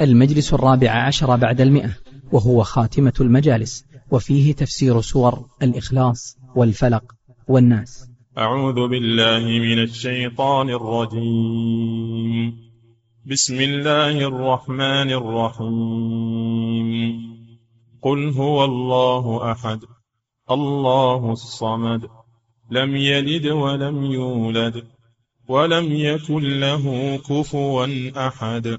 المجلس الرابع عشر بعد المئة وهو خاتمة المجالس وفيه تفسير سور الإخلاص والفلق والناس. أعوذ بالله من الشيطان الرجيم. بسم الله الرحمن الرحيم. قل هو الله أحد الله الصمد لم يلد ولم يولد ولم يكن له كفوا أحد.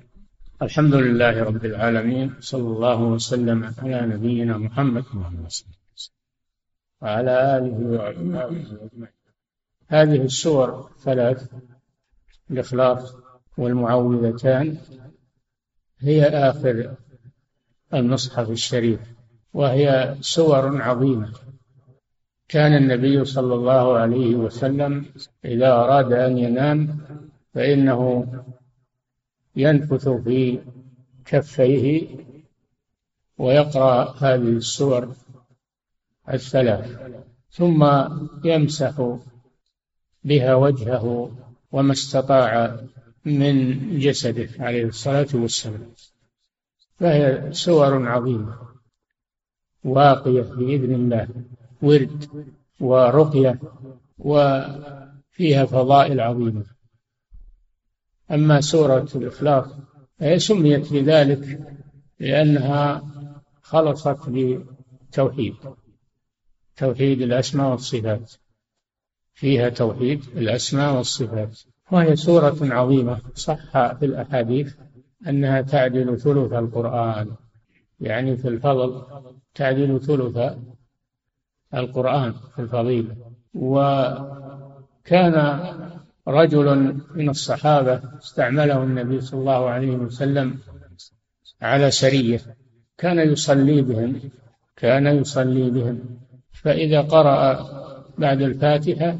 الحمد لله رب العالمين صلى الله وسلم على نبينا محمد وعلى آله وأصحابه أجمعين. هذه السور ثلاث الإخلاص والمعوذتان هي آخر المصحف الشريف وهي سور عظيمة. كان النبي صلى الله عليه وسلم إذا أراد أن ينام فإنه ينفث في كفيه ويقرأ هذه السور الثلاث ثم يمسح بها وجهه وما استطاع من جسده عليه الصلاة والسلام. فهي سور عظيمة واقية بإذن الله ورد ورقية وفيها فضائل عظيمة. أما سورة الإخلاص فهي سميت بذلك لأنها خلصت بتوحيد توحيد الأسماء والصفات فيها توحيد الأسماء والصفات. وهي سورة عظيمة صح في الأحاديث أنها تعدل ثلث القرآن. يعني في الفضل تعدل ثلث القرآن في الفضيلة. وكان رجل من الصحابة استعمله النبي صلى الله عليه وسلم على سرية. كان يصلي بهم كان يصلي بهم. فإذا قرأ بعد الفاتحة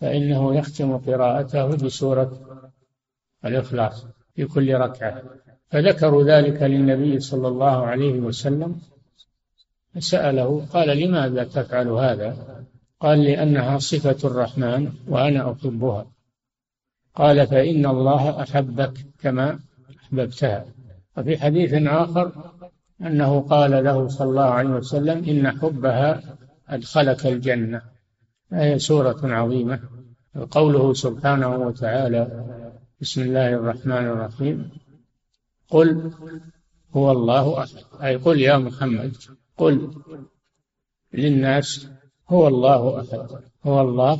فإنه يختم قراءته بسورة الإخلاص في كل ركعة. فذكروا ذلك للنبي صلى الله عليه وسلم فسأله قال لماذا تفعل هذا؟ قال لأنها صفة الرحمن وأنا أحبها. قال فإن الله أحبك كما أحببتها. وفي حديث آخر أنه قال له صلى الله عليه وسلم إن حبها أدخلك الجنة. هي سورة عظيمة. قوله سبحانه وتعالى بسم الله الرحمن الرحيم. قل هو الله أحد. أي قل يا محمد. قل للناس هو الله أحد. هو الله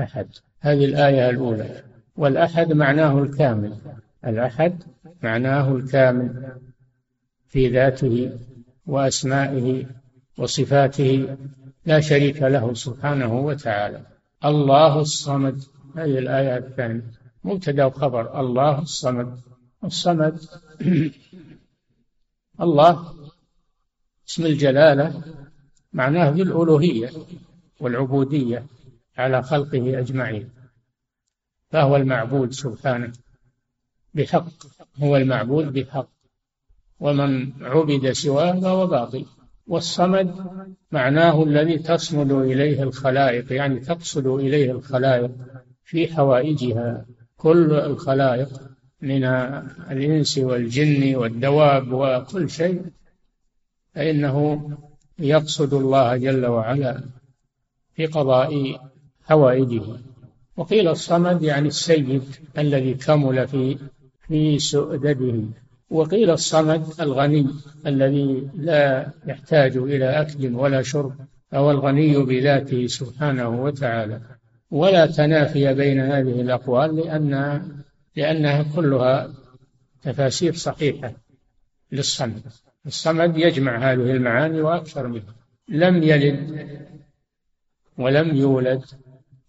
أحد. هذه الآية الأولى. والأحد معناه الكامل. الأحد معناه الكامل في ذاته وأسمائه وصفاته. لا شريك له سبحانه وتعالى. الله الصمد. هذه الآية الثانية. مبتدأ وخبر. الله الصمد. الصمد الله. اسم الجلالة. معناه بالألوهية والعبودية على خلقه أجمعين فهو المعبود سبحانه بحق هو المعبود بحق ومن عبد سواه فهو باطل. والصمد معناه الذي تصمد إليه الخلائق يعني تقصد إليه الخلائق في حوائجها. كل الخلائق من الإنس والجن والدواب وكل شيء فإنه يقصد الله جل وعلا في قضاء حوائجه. وقيل الصمد يعني السيد الذي كمل في في سؤدده وقيل الصمد الغني الذي لا يحتاج إلى أكل ولا شرب أو الغني بذاته سبحانه وتعالى. ولا تنافي بين هذه الأقوال لأن لأنها كلها تفاسير صحيحة للصمد. الصمد يجمع هذه المعاني وأكثر منها. لم يلد ولم يولد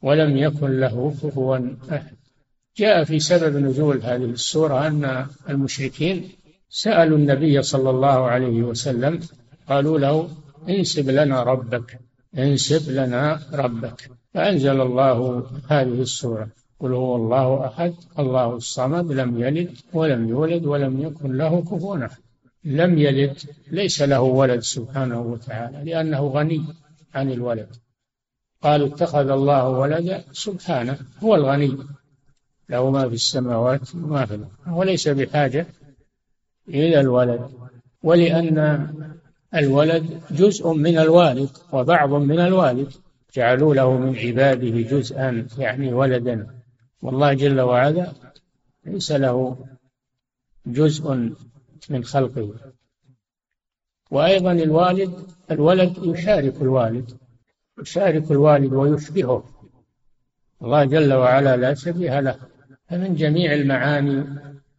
ولم يكن له كفوا أحد. جاء في سبب نزول هذه السورة أن المشركين سألوا النبي صلى الله عليه وسلم قالوا له انسب لنا ربك انسب لنا ربك. فأنزل الله هذه السورة. قل هو الله أحد الله الصمد لم يلد ولم يولد ولم يكن له كفوا أحد. لم يلد ليس له ولد سبحانه وتعالى لأنه غني عن الولد. قالوا اتخذ الله ولدا سبحانه هو الغني. له ما في السماوات وما في الأرض وليس بحاجة إلى الولد. ولأن الولد جزء من الوالد وبعض من الوالد. جعلوا له من عباده جزءا يعني ولدا. والله جل وعلا ليس له جزء من خلقه وأيضا الوالد الولد يشارك الوالد يشارك الوالد ويشبهه. الله جل وعلا لا شبيه له. فمن جميع المعاني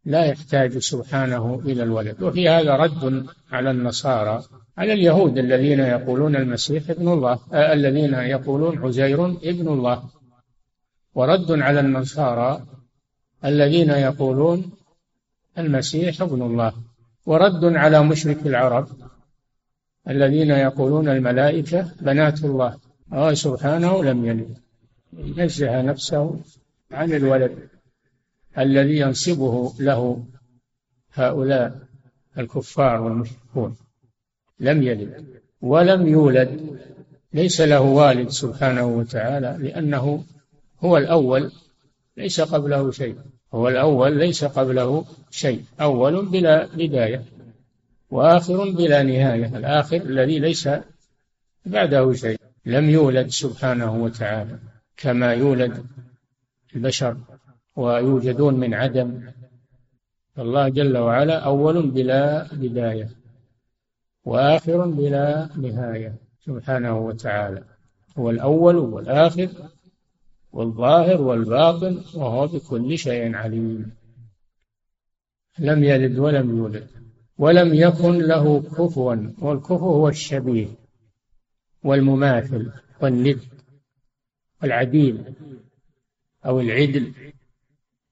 لا يحتاج سبحانه إلى الولد. وفي هذا رد على النصارى على اليهود الذين يقولون المسيح ابن الله آه الذين يقولون عزير ابن الله. ورد على النصارى الذين يقولون المسيح ابن الله. ورد على مشرك العرب الذين يقولون الملائكة بنات الله. الله سبحانه لم يلد نزه نفسه عن الولد الذي ينصبه له هؤلاء الكفار والمشركون. لم يلد ولم يولد. ليس له والد سبحانه وتعالى لأنه هو الأول. ليس قبله شيء. هو الأول ليس قبله شيء. أول بلا بداية وآخر بلا نهاية. الآخر الذي ليس بعده شيء. لم يولد سبحانه وتعالى كما يولد البشر ويوجدون من عدم. الله جل وعلا أول بلا بداية وآخر بلا نهاية. سبحانه وتعالى. هو الأول والآخر والظاهر والباطن وهو بكل شيء عليم. لم يلد ولم يولد ولم يكن له كفوا والكفو هو الشبيه والمماثل والند والعديل أو العدل.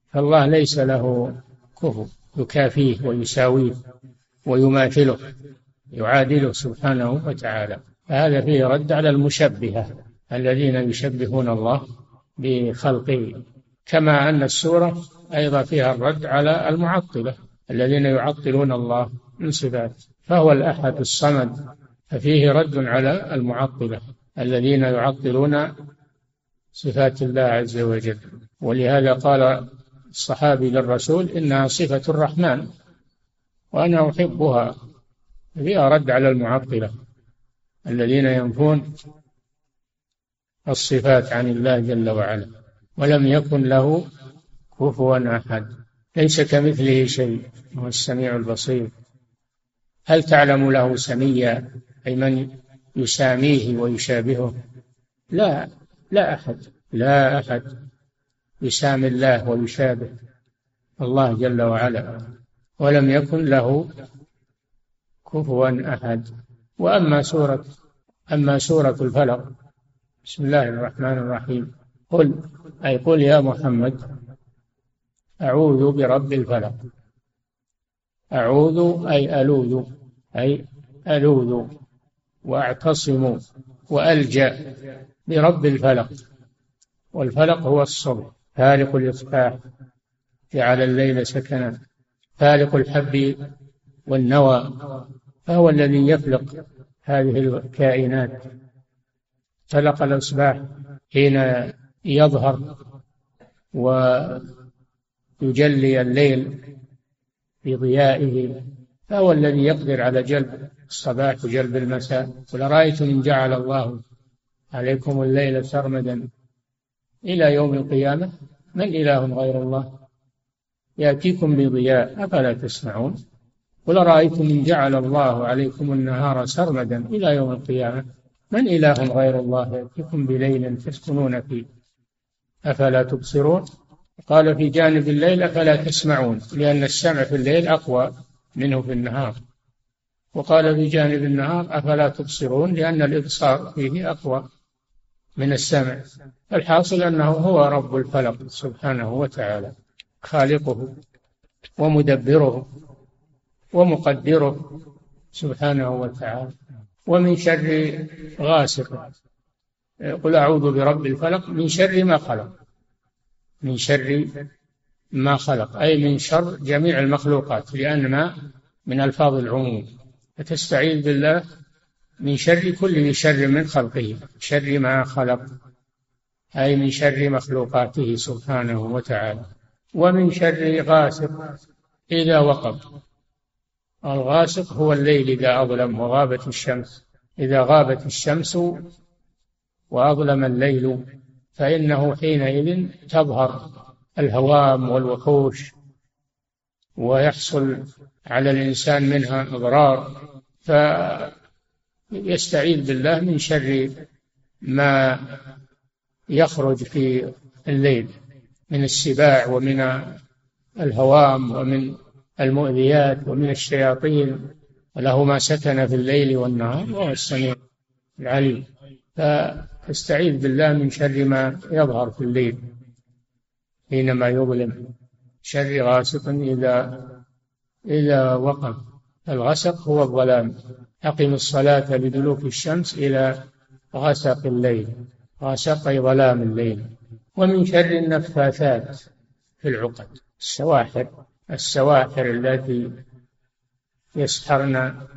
فالله ليس له كفو يكافيه ويساويه ويماثله يعادله سبحانه وتعالى. فهذا فيه رد على المشبهة الذين يشبهون الله بخلقه كما أن السورة أيضا فيها الرد على المعطلة الذين يعطلون الله من صفات فهو الأحد الصمد ففيه رد على المعطلة الذين يعطلون صفات الله عز وجل. ولهذا قال الصحابي للرسول إنها صفة الرحمن وأنا أحبها فيها رد على المعطلة الذين ينفون الصفات عن الله جل وعلا ولم يكن له كفوا أحد. ليس كمثله شيء هو السميع البصير. هل تعلم له سميا؟ أي من يساميه ويشابهه؟ لا لا أحد لا أحد يسامي الله ويشابه الله جل وعلا. ولم يكن له كفوا أحد. وأما سورة أما سورة الفلق بسم الله الرحمن الرحيم. قل أي قل يا محمد أعوذ برب الفلق. أعوذ أي ألوذ أي ألوذ وأعتصم وألجأ برب الفلق. والفلق هو الصبح فالق الإصباح جعل الليل سكنا فالق الحب والنوى فهو الذي يفلق هذه الكائنات. فلق الإصباح حين يظهر ويجلي الليل بضيائه فهو الذي يقدر على جلب الصباح وجلب المساء. قل أرأيتم إن جعل الله عليكم الليل سرمدا إلى يوم القيامة؟ من إله غير الله؟ يأتيكم بضياء أفلا تسمعون؟ قل أرأيتم إن جعل الله عليكم النهار سرمدا إلى يوم القيامة؟ من إله غير الله يأتيكم بليل تسكنون فيه. أفلا تبصرون؟ قال في جانب الليل أفلا تسمعون لأن السمع في الليل أقوى منه في النهار. وقال في جانب النهار أفلا تبصرون لأن الإبصار فيه أقوى من السمع. الحاصل أنه هو رب الفلق سبحانه وتعالى خالقه ومدبره ومقدره سبحانه وتعالى. ومن شر غاسق. قل أعوذ برب الفلق من شر ما خلق. من شر ما خلق. أي من شر جميع المخلوقات لأن ما؟ من ألفاظ العموم. فتستعيذ بالله؟ من شر كل شر من خلقه. شر ما خلق. أي من شر مخلوقاته سبحانه وتعالى. ومن شر غاسق. إذا وقب. الغاسق هو الليل إذا أظلم وغابت الشمس. إذا غابت الشمس وأظلم الليل فإنه حينئذ تظهر الهوام والوحوش ويحصل على الإنسان منها أضرار. فيستعيذ بالله من شر ما يخرج في الليل من السباع ومن الهوام ومن المؤذيات ومن الشياطين وله ما سكن في الليل والنهار وهو السميع العليم. فاستعيذ بالله من شر ما يظهر في الليل حينما يظلم. شر غاسق إذا إذا وقف الغسق هو الظلام. أقم الصلاة لدلوك الشمس إلى غسق الليل. غسق ظلام الليل. ومن شر النفاثات في العقد. السواحر. السواحر التي يسحرن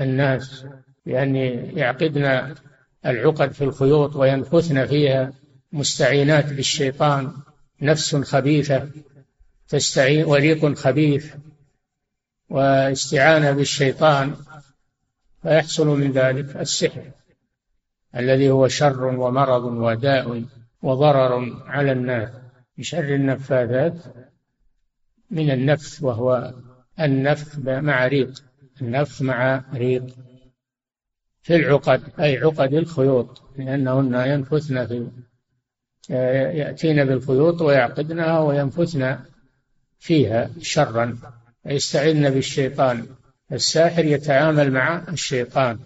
الناس بأن يعقدن العقد في الخيوط وينفثن فيها مستعينات بالشيطان. نفس خبيثة تستعين وريق خبيث واستعانة بالشيطان فيحصل من ذلك السحر الذي هو شر ومرض وداء وضرر على الناس. بشر النفاثات من النفث وهو النفث مع ريق النفث مع ريق. في العقد أي عقد الخيوط لأنهن ينفثن في يأتين بالخيوط ويعقدنها وينفثن فيها شرا. ويستعذن بالشيطان الساحر يتعامل مع الشيطان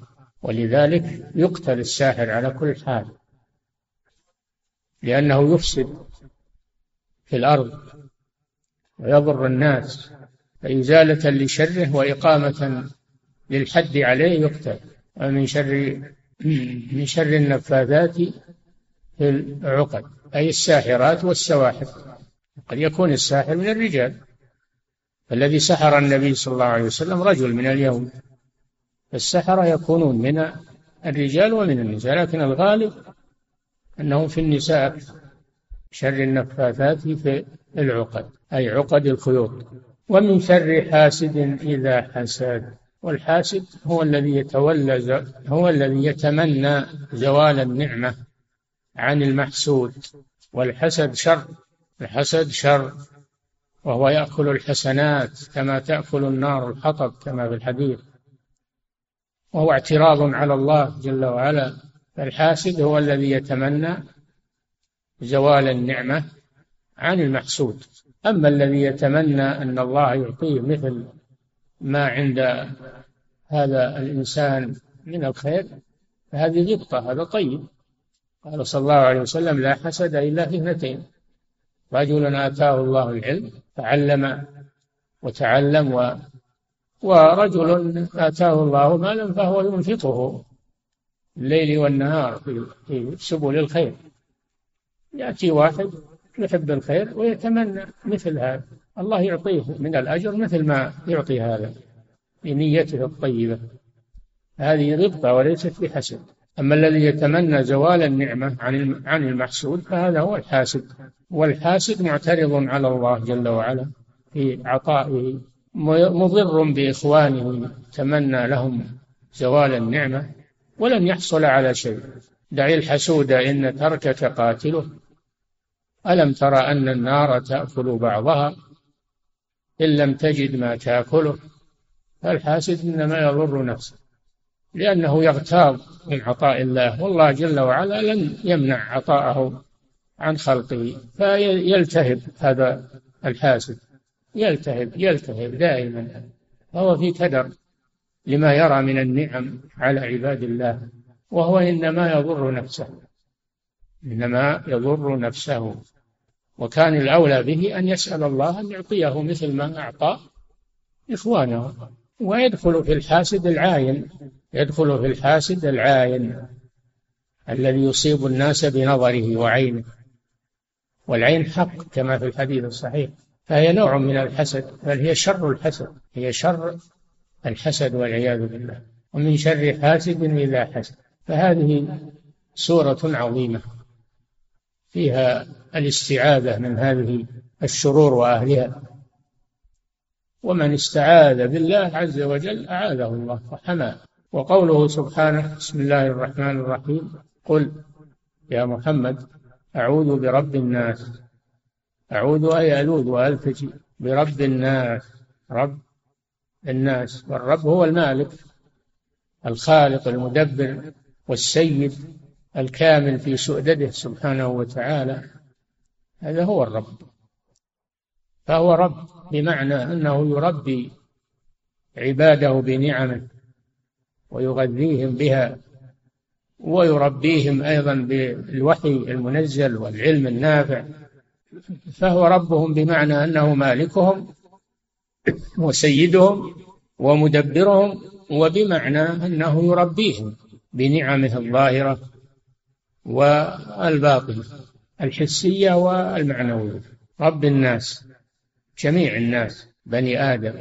ولذلك يقتل الساحر على كل حال لأنه يفسد في الأرض. ويضر الناس فإزالة لشره وإقامة للحد عليه يقتل. ومن شر من شر النفاذات في العقد أي الساحرات والسواحر. قد يكون الساحر من الرجال. الذي سحر النبي صلى الله عليه وسلم رجل من اليهود. السحرة يكونون من الرجال ومن النساء لكن الغالب أنهم في النساء. شر النفاثات في العقد أي عقد الخيوط. ومن شر حاسد إذا حسد. والحاسد هو الذي يتولى هو الذي يتمنى زوال النعمة عن المحسود. والحسد شر الحسد شر. وهو يأكل الحسنات كما تأكل النار الحطب كما في الحديث. وهو اعتراض على الله جل وعلا. فالحاسد هو الذي يتمنى زوال النعمة عن المحسود أما الذي يتمنى أن الله يعطيه مثل ما عند هذا الإنسان من الخير فهذه غبطة هذا طيب. قال صلى الله عليه وسلم لا حسد إلا في اثنتين رجل آتاه الله العلم تعلم وتعلم و ورجل آتاه الله مالا فهو ينفقه الليل والنهار في سبل الخير. يأتي واحد يحب الخير ويتمنى مثل هذا. الله يعطيه من الأجر مثل ما يعطي هذا بنيته الطيبة. هذه غبطة وليست بحسد. أما الذي يتمنى زوال النعمة عن عن المحسود فهذا هو الحاسد. والحاسد معترض على الله جل وعلا في عطائه مضر بإخوانه تمنى لهم زوال النعمة ولن يحصل على شيء. دع الحسود إن تركك قاتله. ألم ترى أن النار تأكل بعضها؟ إن لم تجد ما تأكله الحاسد إنما يضر نفسه لأنه يغتاظ من عطاء الله. والله جل وعلا لن يمنع عطاءه عن خلقه فيلتهب هذا الحاسد. يلتهب يلتهب دائما فهو في كدر لما يرى من النعم على عباد الله وهو إنما يضر نفسه. إنما يضر نفسه. وكان الأولى به أن يسأل الله أن يعطيه مثل ما أعطى إخوانه. ويدخل في الحاسد العاين يدخل في الحاسد العاين الذي يصيب الناس بنظره وعينه. والعين حق كما في الحديث الصحيح. فهي نوع من الحسد بل هي شر الحسد هي شر الحسد والعياذ بالله. ومن شر حاسد إذا حسد. فهذه سورة عظيمة. فيها الاستعاذة من هذه الشرور وأهلها. ومن استعاذ بالله عز وجل أعاذه الله وحماه وقوله سبحانه بسم الله الرحمن الرحيم قل يا محمد أعوذ برب الناس. أعوذ أي ألوذ وألتجي برب الناس. رب الناس. والرب هو المالك الخالق المدبر والسيد الكامل في سؤدده سبحانه وتعالى هذا هو الرب. فهو رب بمعنى أنه يربي عباده بنعمه ويغذيهم بها ويربيهم أيضا بالوحي المنزل والعلم النافع. فهو ربهم بمعنى أنه مالكهم وسيدهم ومدبرهم وبمعنى أنه يربيهم بنعمه الظاهرة. والباطنة الحسية والمعنوية. رب الناس جميع الناس بني آدم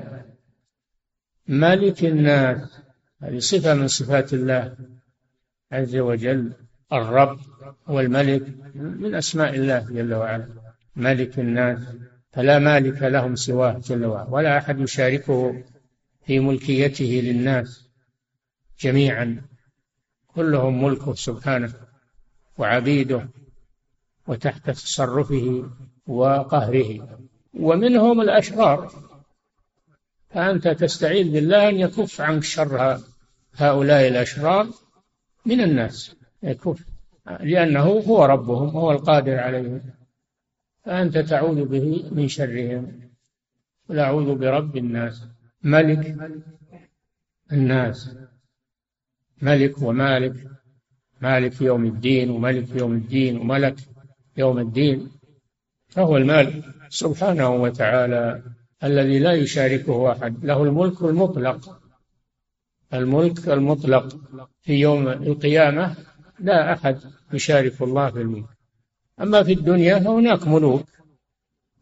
ملك الناس هذه صفة من صفات الله عز وجل. الرب والملك من أسماء الله جل وعلا. ملك الناس فلا مالك لهم سواه جل وعلا ولا أحد يشاركه في ملكيته للناس جميعا. كلهم ملكه سبحانه. وعبيده وتحت تصرفه وقهره. ومنهم الأشرار. فأنت تستعيذ بالله أن يكف عنك شر هؤلاء الأشرار من الناس. يكف لأنه هو ربهم هو القادر عليهم. فأنت تعوذ به من شرهم. قل أعوذ برب الناس. ملك الناس. ملك ومالك. مالك يوم الدين وملك يوم الدين وملك يوم الدين. فهو المالك سبحانه وتعالى الذي لا يشاركه أحد. له الملك المطلق. الملك المطلق في يوم القيامة لا أحد يشارك الله في الملك. أما في الدنيا فهناك ملوك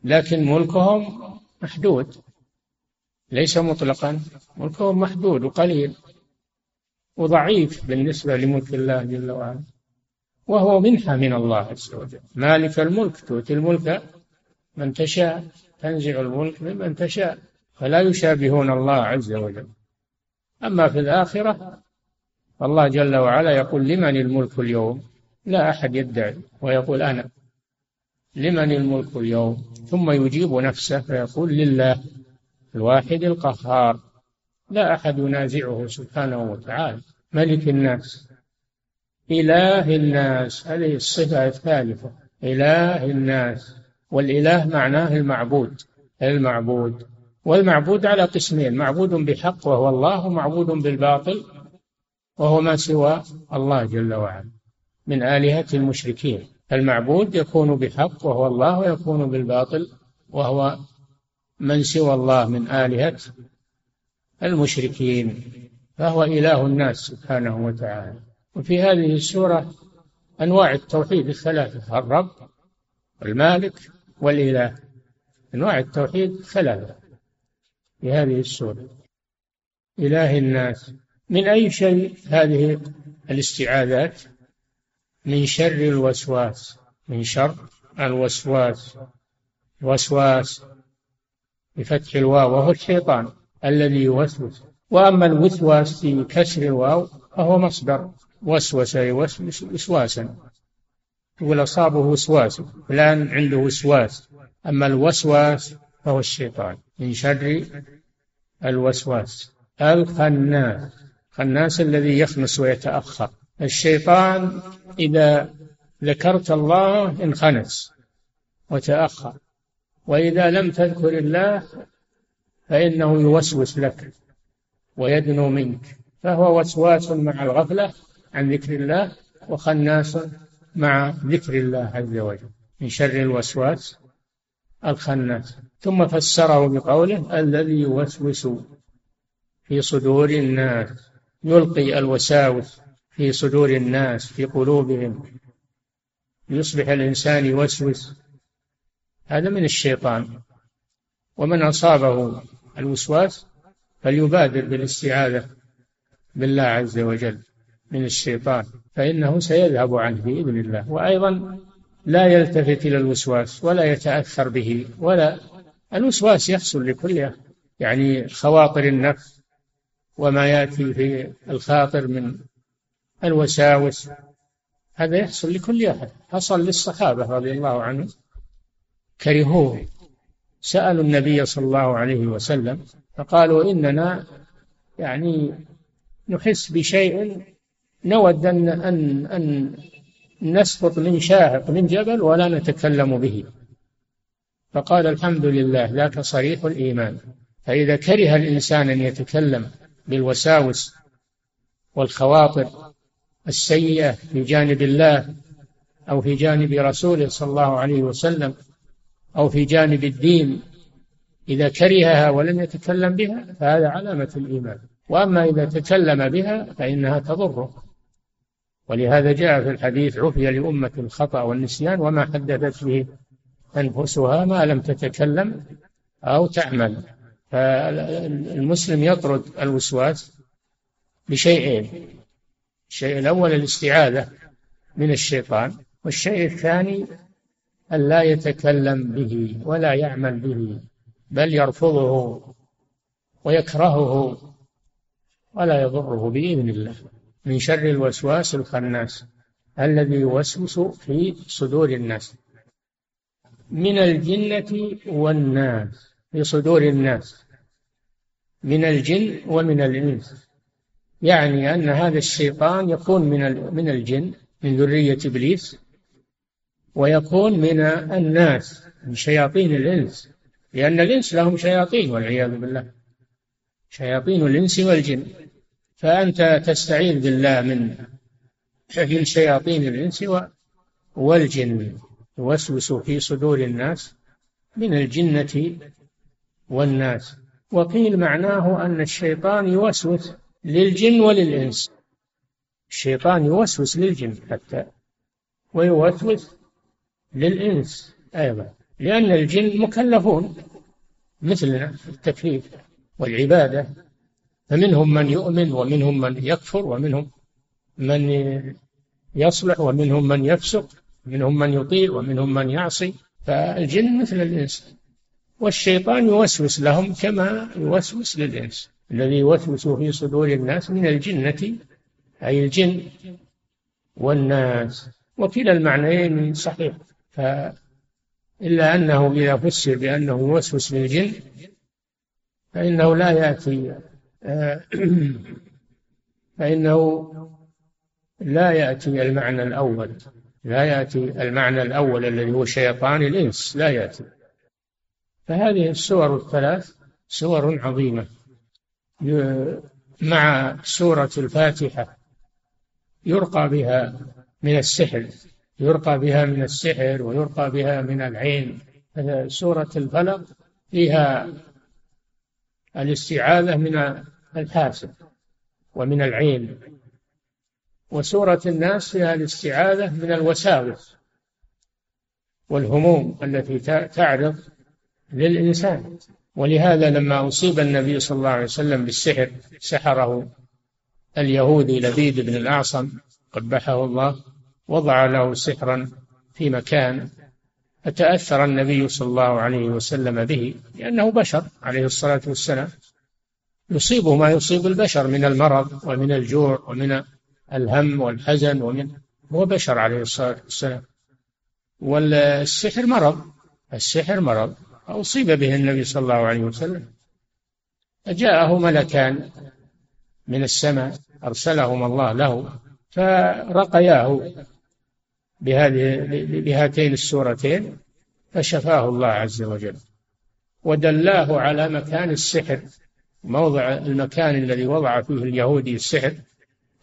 لكن ملكهم محدود. ليس مطلقا ملكهم محدود وقليل. وضعيف بالنسبة لملك الله جل وعلا. وهو منحة من الله عز وجل. مالك الملك تؤتي الملك من تشاء تنزع الملك ممن تشاء فلا يشابهون الله عز وجل. أما في الآخرة فالله جل وعلا يقول لمن الملك اليوم؟ لا أحد يدعي ويقول أنا. لمن الملك اليوم؟ ثم يجيب نفسه فيقول لله الواحد القهار. لا أحد ينازعه سبحانه وتعالى. ملك الناس. إله الناس. هذه الصفة الثالثة. إله الناس. والإله معناه المعبود. المعبود. والمعبود على قسمين. معبود بحق وهو الله ومعبود بالباطل وهو ما سوى الله جل وعلا. من آلهة المشركين. المعبود يكون بحق وهو الله ويكون بالباطل وهو من سوى الله. من آلهة المشركين فهو إله الناس سبحانه وتعالى. وفي هذه السورة أنواع التوحيد الثلاثة الرب والمالك والإله. أنواع التوحيد ثلاثة في هذه السورة. إله الناس. من أي شيء هذه الاستعاذات؟ من شر الوسواس من شر الوسواس. وسواس بفتح الواو وهو الشيطان. الذي يوسوس. وأما الوسواس في كسر الواو فهو مصدر. وسوس يوسوس وسواسا. يقول أصابه وسواس. فلان عنده وسواس. أما الوسواس فهو الشيطان. من شر الوسواس. الخناس. الخناس الذي يخنس ويتأخر. الشيطان إذا ذكرت الله انخنس وتأخر. وإذا لم تذكر الله فإنه يوسوس لك ويدنو منك. فهو وسواس مع الغفلة عن ذكر الله وخناس مع ذكر الله عز وجل. من شر الوسواس الخناس. ثم فسره بقوله الذي يوسوس في صدور الناس. يلقي الوساوس في صدور الناس في قلوبهم. يصبح الإنسان يوسوس. هذا من الشيطان. ومن أصابه الوسواس فليبادر بالاستعاذة بالله عز وجل من الشيطان فإنه سيذهب عنه بإذن الله. وأيضا لا يلتفت إلى الوسواس ولا يتأثر به ولا الوسواس يحصل لكل يعني خواطر النفس وما يأتي في الخاطر من الوساوس. هذا يحصل لكل أحد. حصل للصحابة رضي الله عنهم كرهوه. سألوا النبي صلى الله عليه وسلم فقالوا إننا يعني نحس بشيء نود أن أن أن نسقط من شاهق من جبل ولا نتكلم به. فقال الحمد لله ذاك صريح الإيمان. فإذا كره الإنسان أن يتكلم بالوساوس والخواطر السيئة في جانب الله أو في جانب رسوله صلى الله عليه وسلم أو في جانب الدين إذا كرهها ولم يتكلم بها فهذا علامة الإيمان. وأما إذا تكلم بها فإنها تضره. ولهذا جاء في الحديث عفي لأمة الخطأ والنسيان وما حدثت به أنفسها ما لم تتكلم أو تعمل. فالمسلم يطرد الوسواس بشيئين. الشيء الأول الاستعاذة من الشيطان والشيء الثاني أن لا يتكلم به ولا يعمل به بل يرفضه ويكرهه ولا يضره بإذن الله من شر الوسواس الخناس الذي يوسوس في صدور الناس. من الجنة والناس في صدور الناس. من الجن ومن الإنس. يعني أن هذا الشيطان يكون من من الجن من ذرية إبليس. ويكون من الناس من شياطين الإنس. لأن الإنس لهم شياطين والعياذ بالله. شياطين الإنس والجن. فأنت تستعيذ بالله من من شياطين الإنس والجن. يوسوس في صدور الناس من الجنة والناس. وقيل معناه أن الشيطان يوسوس للجن وللإنس. الشيطان يوسوس للجن حتى. ويوسوس للإنس أيضا لأن الجن مكلفون مثلنا في التكليف والعبادة. فمنهم من يؤمن ومنهم من يكفر ومنهم من يصلح ومنهم من يفسق منهم من يطيع ومنهم من يعصي. فالجن مثل الإنس والشيطان يوسوس لهم كما يوسوس للإنس. الذي يوسوس في صدور الناس من الجنة أي الجن والناس. وكلا المعنيين صحيح. إلا أنه إذا فسر بأنه يوسوس للجن فإنه لا يأتي فإنه لا يأتي المعنى الأول لا يأتي المعنى الأول الذي هو شيطان الإنس لا يأتي. فهذه السور الثلاث سور عظيمة مع سورة الفاتحة يرقى بها من السحر. يرقى بها من السحر ويرقى بها من العين. سورة الفلق فيها الاستعاذة من الحاسد ومن العين. وسورة الناس فيها الاستعاذة من الوساوس والهموم التي تعرض للإنسان. ولهذا لما أصيب النبي صلى الله عليه وسلم بالسحر سحره اليهودي لبيد بن الأعصم قبحه الله. وضع له سحرا في مكان فتأثر النبي صلى الله عليه وسلم به لأنه بشر عليه الصلاة والسلام. يصيبه ما يصيب البشر من المرض ومن الجوع ومن الهم والحزن ومن هو بشر عليه الصلاة والسلام. والسحر مرض. السحر مرض. أصيب به النبي صلى الله عليه وسلم. فجاءه ملكان من السماء أرسلهما الله له فرقياه. بهذه بهاتين السورتين فشفاه الله عز وجل. ودلاه على مكان السحر موضع المكان الذي وضع فيه اليهودي السحر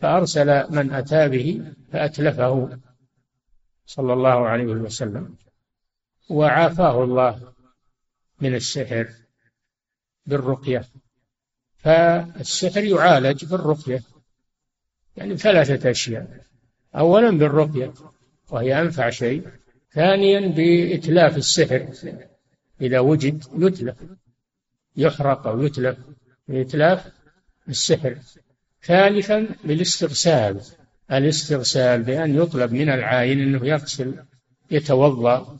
فأرسل من أتى به فأتلفه صلى الله عليه وسلم. وعافاه الله من السحر بالرقية. فالسحر يعالج بالرقية. يعني ثلاثة أشياء. أولا بالرقية. وهي أنفع شيء. ثانيا بإتلاف السحر. إذا وجد يتلف. يحرق أو يتلف. بإتلاف السحر. ثالثا بالاستغسال. الاستغسال بأن يطلب من العاين أنه يغسل يتوضأ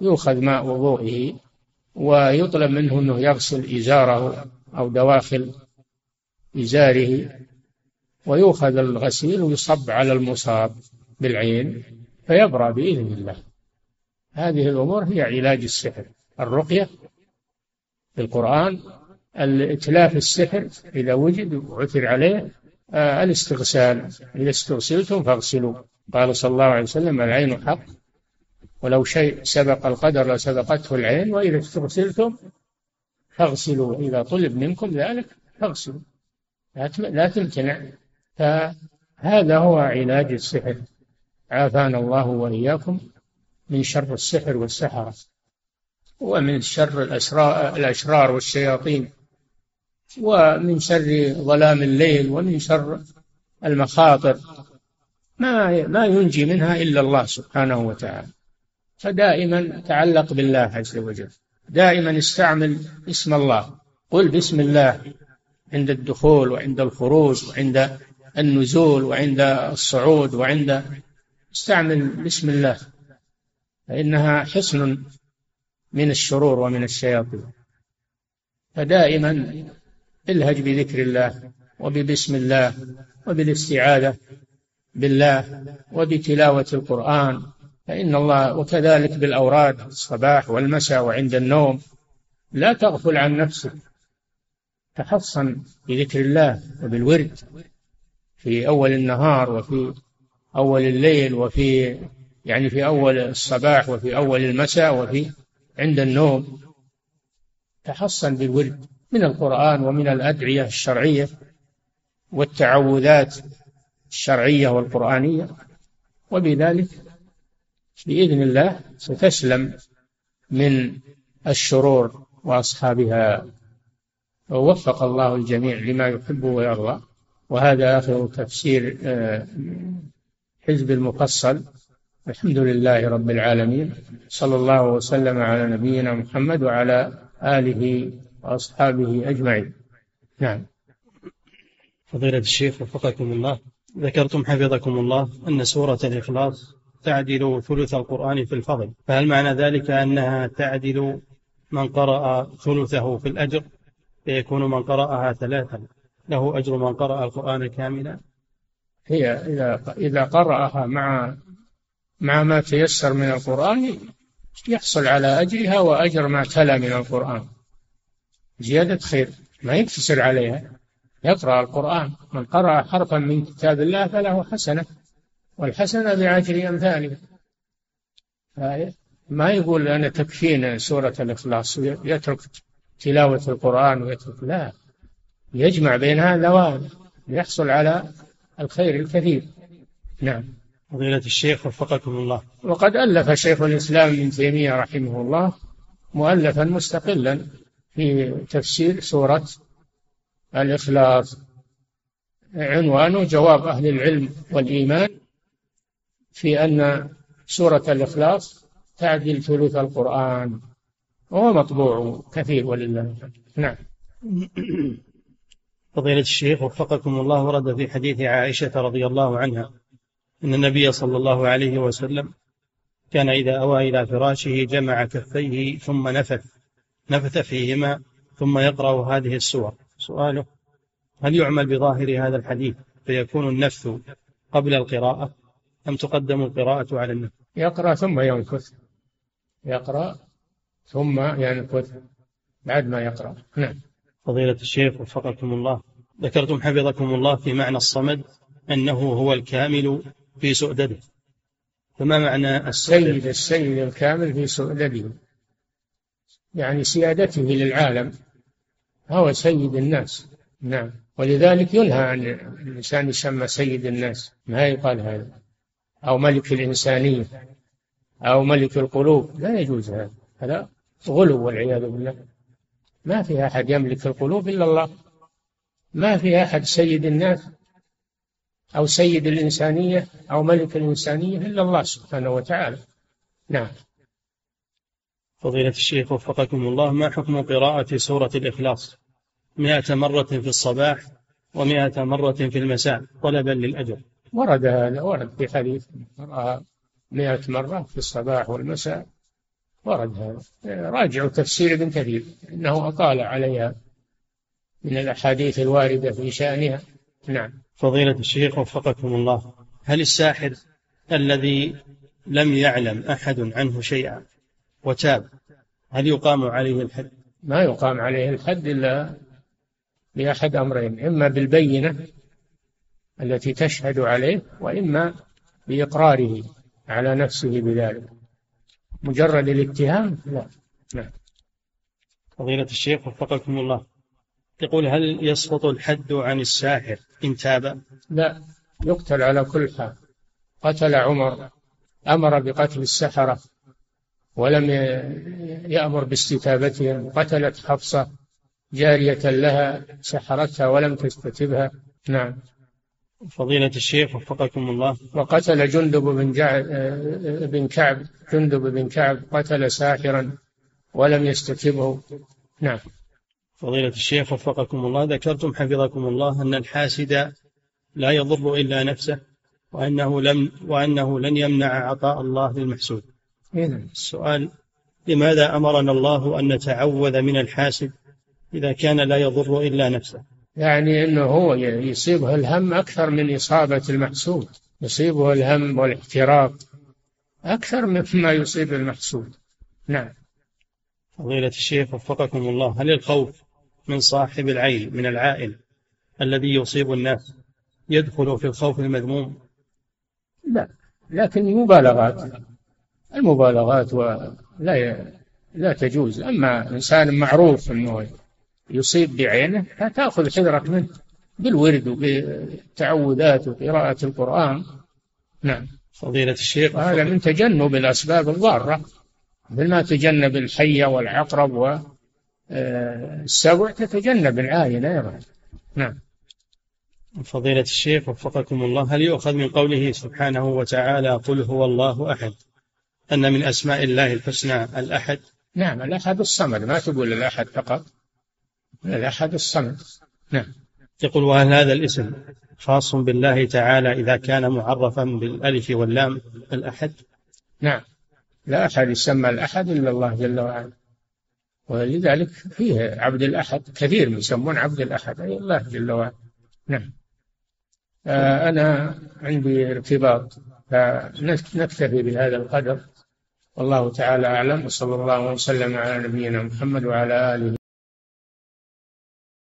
يؤخذ ماء وضوئه ويطلب منه أنه يغسل إزاره أو دواخل إزاره ويؤخذ الغسيل ويصب على المصاب بالعين. فيبرأ بإذن الله. هذه الأمور هي علاج السحر. الرقية بالقرآن الإتلاف السحر إذا وجد وعثر عليه آه الاستغسال. إذا استغسلتم فاغسلوا. قال صلى الله عليه وسلم العين حق. ولو شيء سبق القدر لسبقته العين وإذا استغسلتم فاغسلوا إذا طلب منكم ذلك فاغسلوا لا تمتنع. فهذا هو علاج السحر. عافانا الله وإياكم من شر السحر والسحرة ومن شر الأشرار والشياطين ومن شر ظلام الليل ومن شر المخاطر. ما ما ينجي منها إلا الله سبحانه وتعالى. فدائما تعلق بالله عز وجل. دائما استعمل اسم الله. قل بسم الله عند الدخول وعند الخروج وعند النزول وعند الصعود وعند استعمل بسم الله فإنها حصن من الشرور ومن الشياطين. فدائما الهج بذكر الله وببسم الله وبالاستعاذة بالله وبتلاوة القرآن. فإن الله وكذلك بالأوراد الصباح والمساء وعند النوم. لا تغفل عن نفسك. تحصن بذكر الله وبالورد في أول النهار وفي أول الليل وفي يعني في أول الصباح وفي أول المساء وفي عند النوم تحصن بالورد من القرآن ومن الأدعية الشرعية والتعوذات الشرعية والقرآنية. وبذلك بإذن الله ستسلم من الشرور وأصحابها. ووفق الله الجميع لما يحب ويرضى. وهذا آخر تفسير آه، حزب المفصل. الحمد لله رب العالمين. صلى الله وسلم على نبينا محمد وعلى آله وأصحابه أجمعين. نعم. فضيلة الشيخ وفقكم الله ذكرتم حفظكم الله أن سورة الإخلاص تعدل ثلث القرآن في الفضل. فهل معنى ذلك أنها تعدل من قرأ ثلثه في الأجر؟ فيكون من قرأها ثلاثا. له أجر من قرأ القرآن كاملا. هي إذا إذا قرأها مع مع ما تيسر من القرآن يحصل على أجرها وأجر ما تلا من القرآن. زيادة خير ما يقتصر عليها. يقرأ القرآن. من قرأ حرفا من كتاب الله فله حسنة والحسنة بعشر أمثالها ما يقول أنا تكفينا سورة الإخلاص يترك تلاوة القرآن ويترك لا. يجمع بين هذا ليحصل على الخير الكثير. نعم. فضيلة الشيخ وفقكم الله. وقد ألف شيخ الإسلام ابن تيمية رحمه الله مؤلفا مستقلا في تفسير سورة الإخلاص. عنوانه جواب أهل العلم والإيمان في أن سورة الإخلاص تعدل ثلث القرآن. وهو مطبوع كثير ولله نعم. فضيلة الشيخ وفقكم الله ورد في حديث عائشة رضي الله عنها أن النبي صلى الله عليه وسلم كان إذا أوى إلى فراشه جمع كفيه ثم نفث نفث فيهما ثم يقرأ هذه السور. سؤاله هل يعمل بظاهر هذا الحديث فيكون النفث قبل القراءة أم تقدم القراءة على النفث؟ يقرأ ثم ينفث. يقرأ ثم ينفث بعد ما يقرأ. نعم. فضيلة الشيخ وفقكم الله. ذكرتم حفظكم الله في معنى الصمد أنه هو الكامل في سؤدده. فما معنى السيد السيد الكامل في سؤدده. يعني سيادته للعالم. هو سيد الناس. نعم. ولذلك ينهى عن الإنسان يسمى سيد الناس. ما يقال هذا؟ أو ملك الإنسانية. أو ملك القلوب. لا يجوز هذا. هذا غلو والعياذ بالله. ما في أحد يملك القلوب إلا الله. ما في أحد سيد الناس أو سيد الإنسانية أو ملك الإنسانية إلا الله سبحانه وتعالى. نعم. فضيلة الشيخ وفقكم الله ما حكم قراءة سورة الإخلاص؟ مئة مرة في الصباح ومئة مرة في المساء طلبا للأجر. ورد هذا ورد في حديث مئة مرة في الصباح والمساء. ورد هذا راجعوا تفسير ابن كثير إنه أطال عليها من الأحاديث الواردة في شأنها. نعم. فضيلة الشيخ وفقكم الله هل الساحر الذي لم يعلم أحد عنه شيئا وتاب هل يقام عليه الحد؟ ما يقام عليه الحد إلا بأحد أمرين إما بالبينة التي تشهد عليه وإما بإقراره على نفسه بذلك. مجرد الاتهام؟ لا. نعم فضيلة الشيخ وفقكم الله. يقول هل يسقط الحد عن الساحر إن تاب؟ لا. يقتل على كل حال. قتل عمر. أمر بقتل السحرة. ولم يأمر باستتابتهم. قتلت حفصة جارية لها سحرتها ولم تستتبها. نعم. فضيلة الشيخ وفقكم الله. وقتل جندب بن, جع... بن كعب. جندب بن كعب قتل ساحرا ولم يستتبه. نعم. فضيلة الشيخ وفقكم الله. ذكرتم حفظكم الله أن الحاسد لا يضر إلا نفسه وأنه لم وأنه لن يمنع عطاء الله للمحسود. إذن. السؤال لماذا أمرنا الله أن نتعوذ من الحاسد إذا كان لا يضر إلا نفسه؟ يعني أنه هو يصيبه الهم أكثر من إصابة المحسود يصيبه الهم والاحتراق أكثر مما يصيب المحسود. نعم. فضيلة الشيخ وفقكم الله هل الخوف من صاحب العين من العائل الذي يصيب الناس يدخل في الخوف المذموم؟ لا لكن مبالغات المبالغات لا لا تجوز. أما إنسان معروف أنه يصيب بعينه فتأخذ حذرك منه بالورد وبالتعوذات وقراءة القرآن. نعم. فضيلة الشيخ. هذا من تجنب الأسباب الضارة مثل ما تجنب الحية والعقرب والسبع تتجنب العاين أيضا نعم. فضيلة الشيخ وفقكم الله هل يؤخذ من قوله سبحانه وتعالى قل هو الله أحد؟ أن من أسماء الله الحسنى الأحد؟ نعم الأحد الصمد ما تقول الأحد فقط. الأحد الصمد. نعم. يقول وهل هذا الاسم خاص بالله تعالى إذا كان معرفا بالألف واللام الأحد؟ نعم. لا أحد يسمى الأحد إلا الله جل وعلا. ولذلك فيه عبد الأحد كثير يسمون عبد الأحد أي الله جل وعلا. نعم. آه أنا عندي ارتباط فنكتفي بهذا القدر. والله تعالى أعلم وصلى الله وسلم على نبينا محمد وعلى آله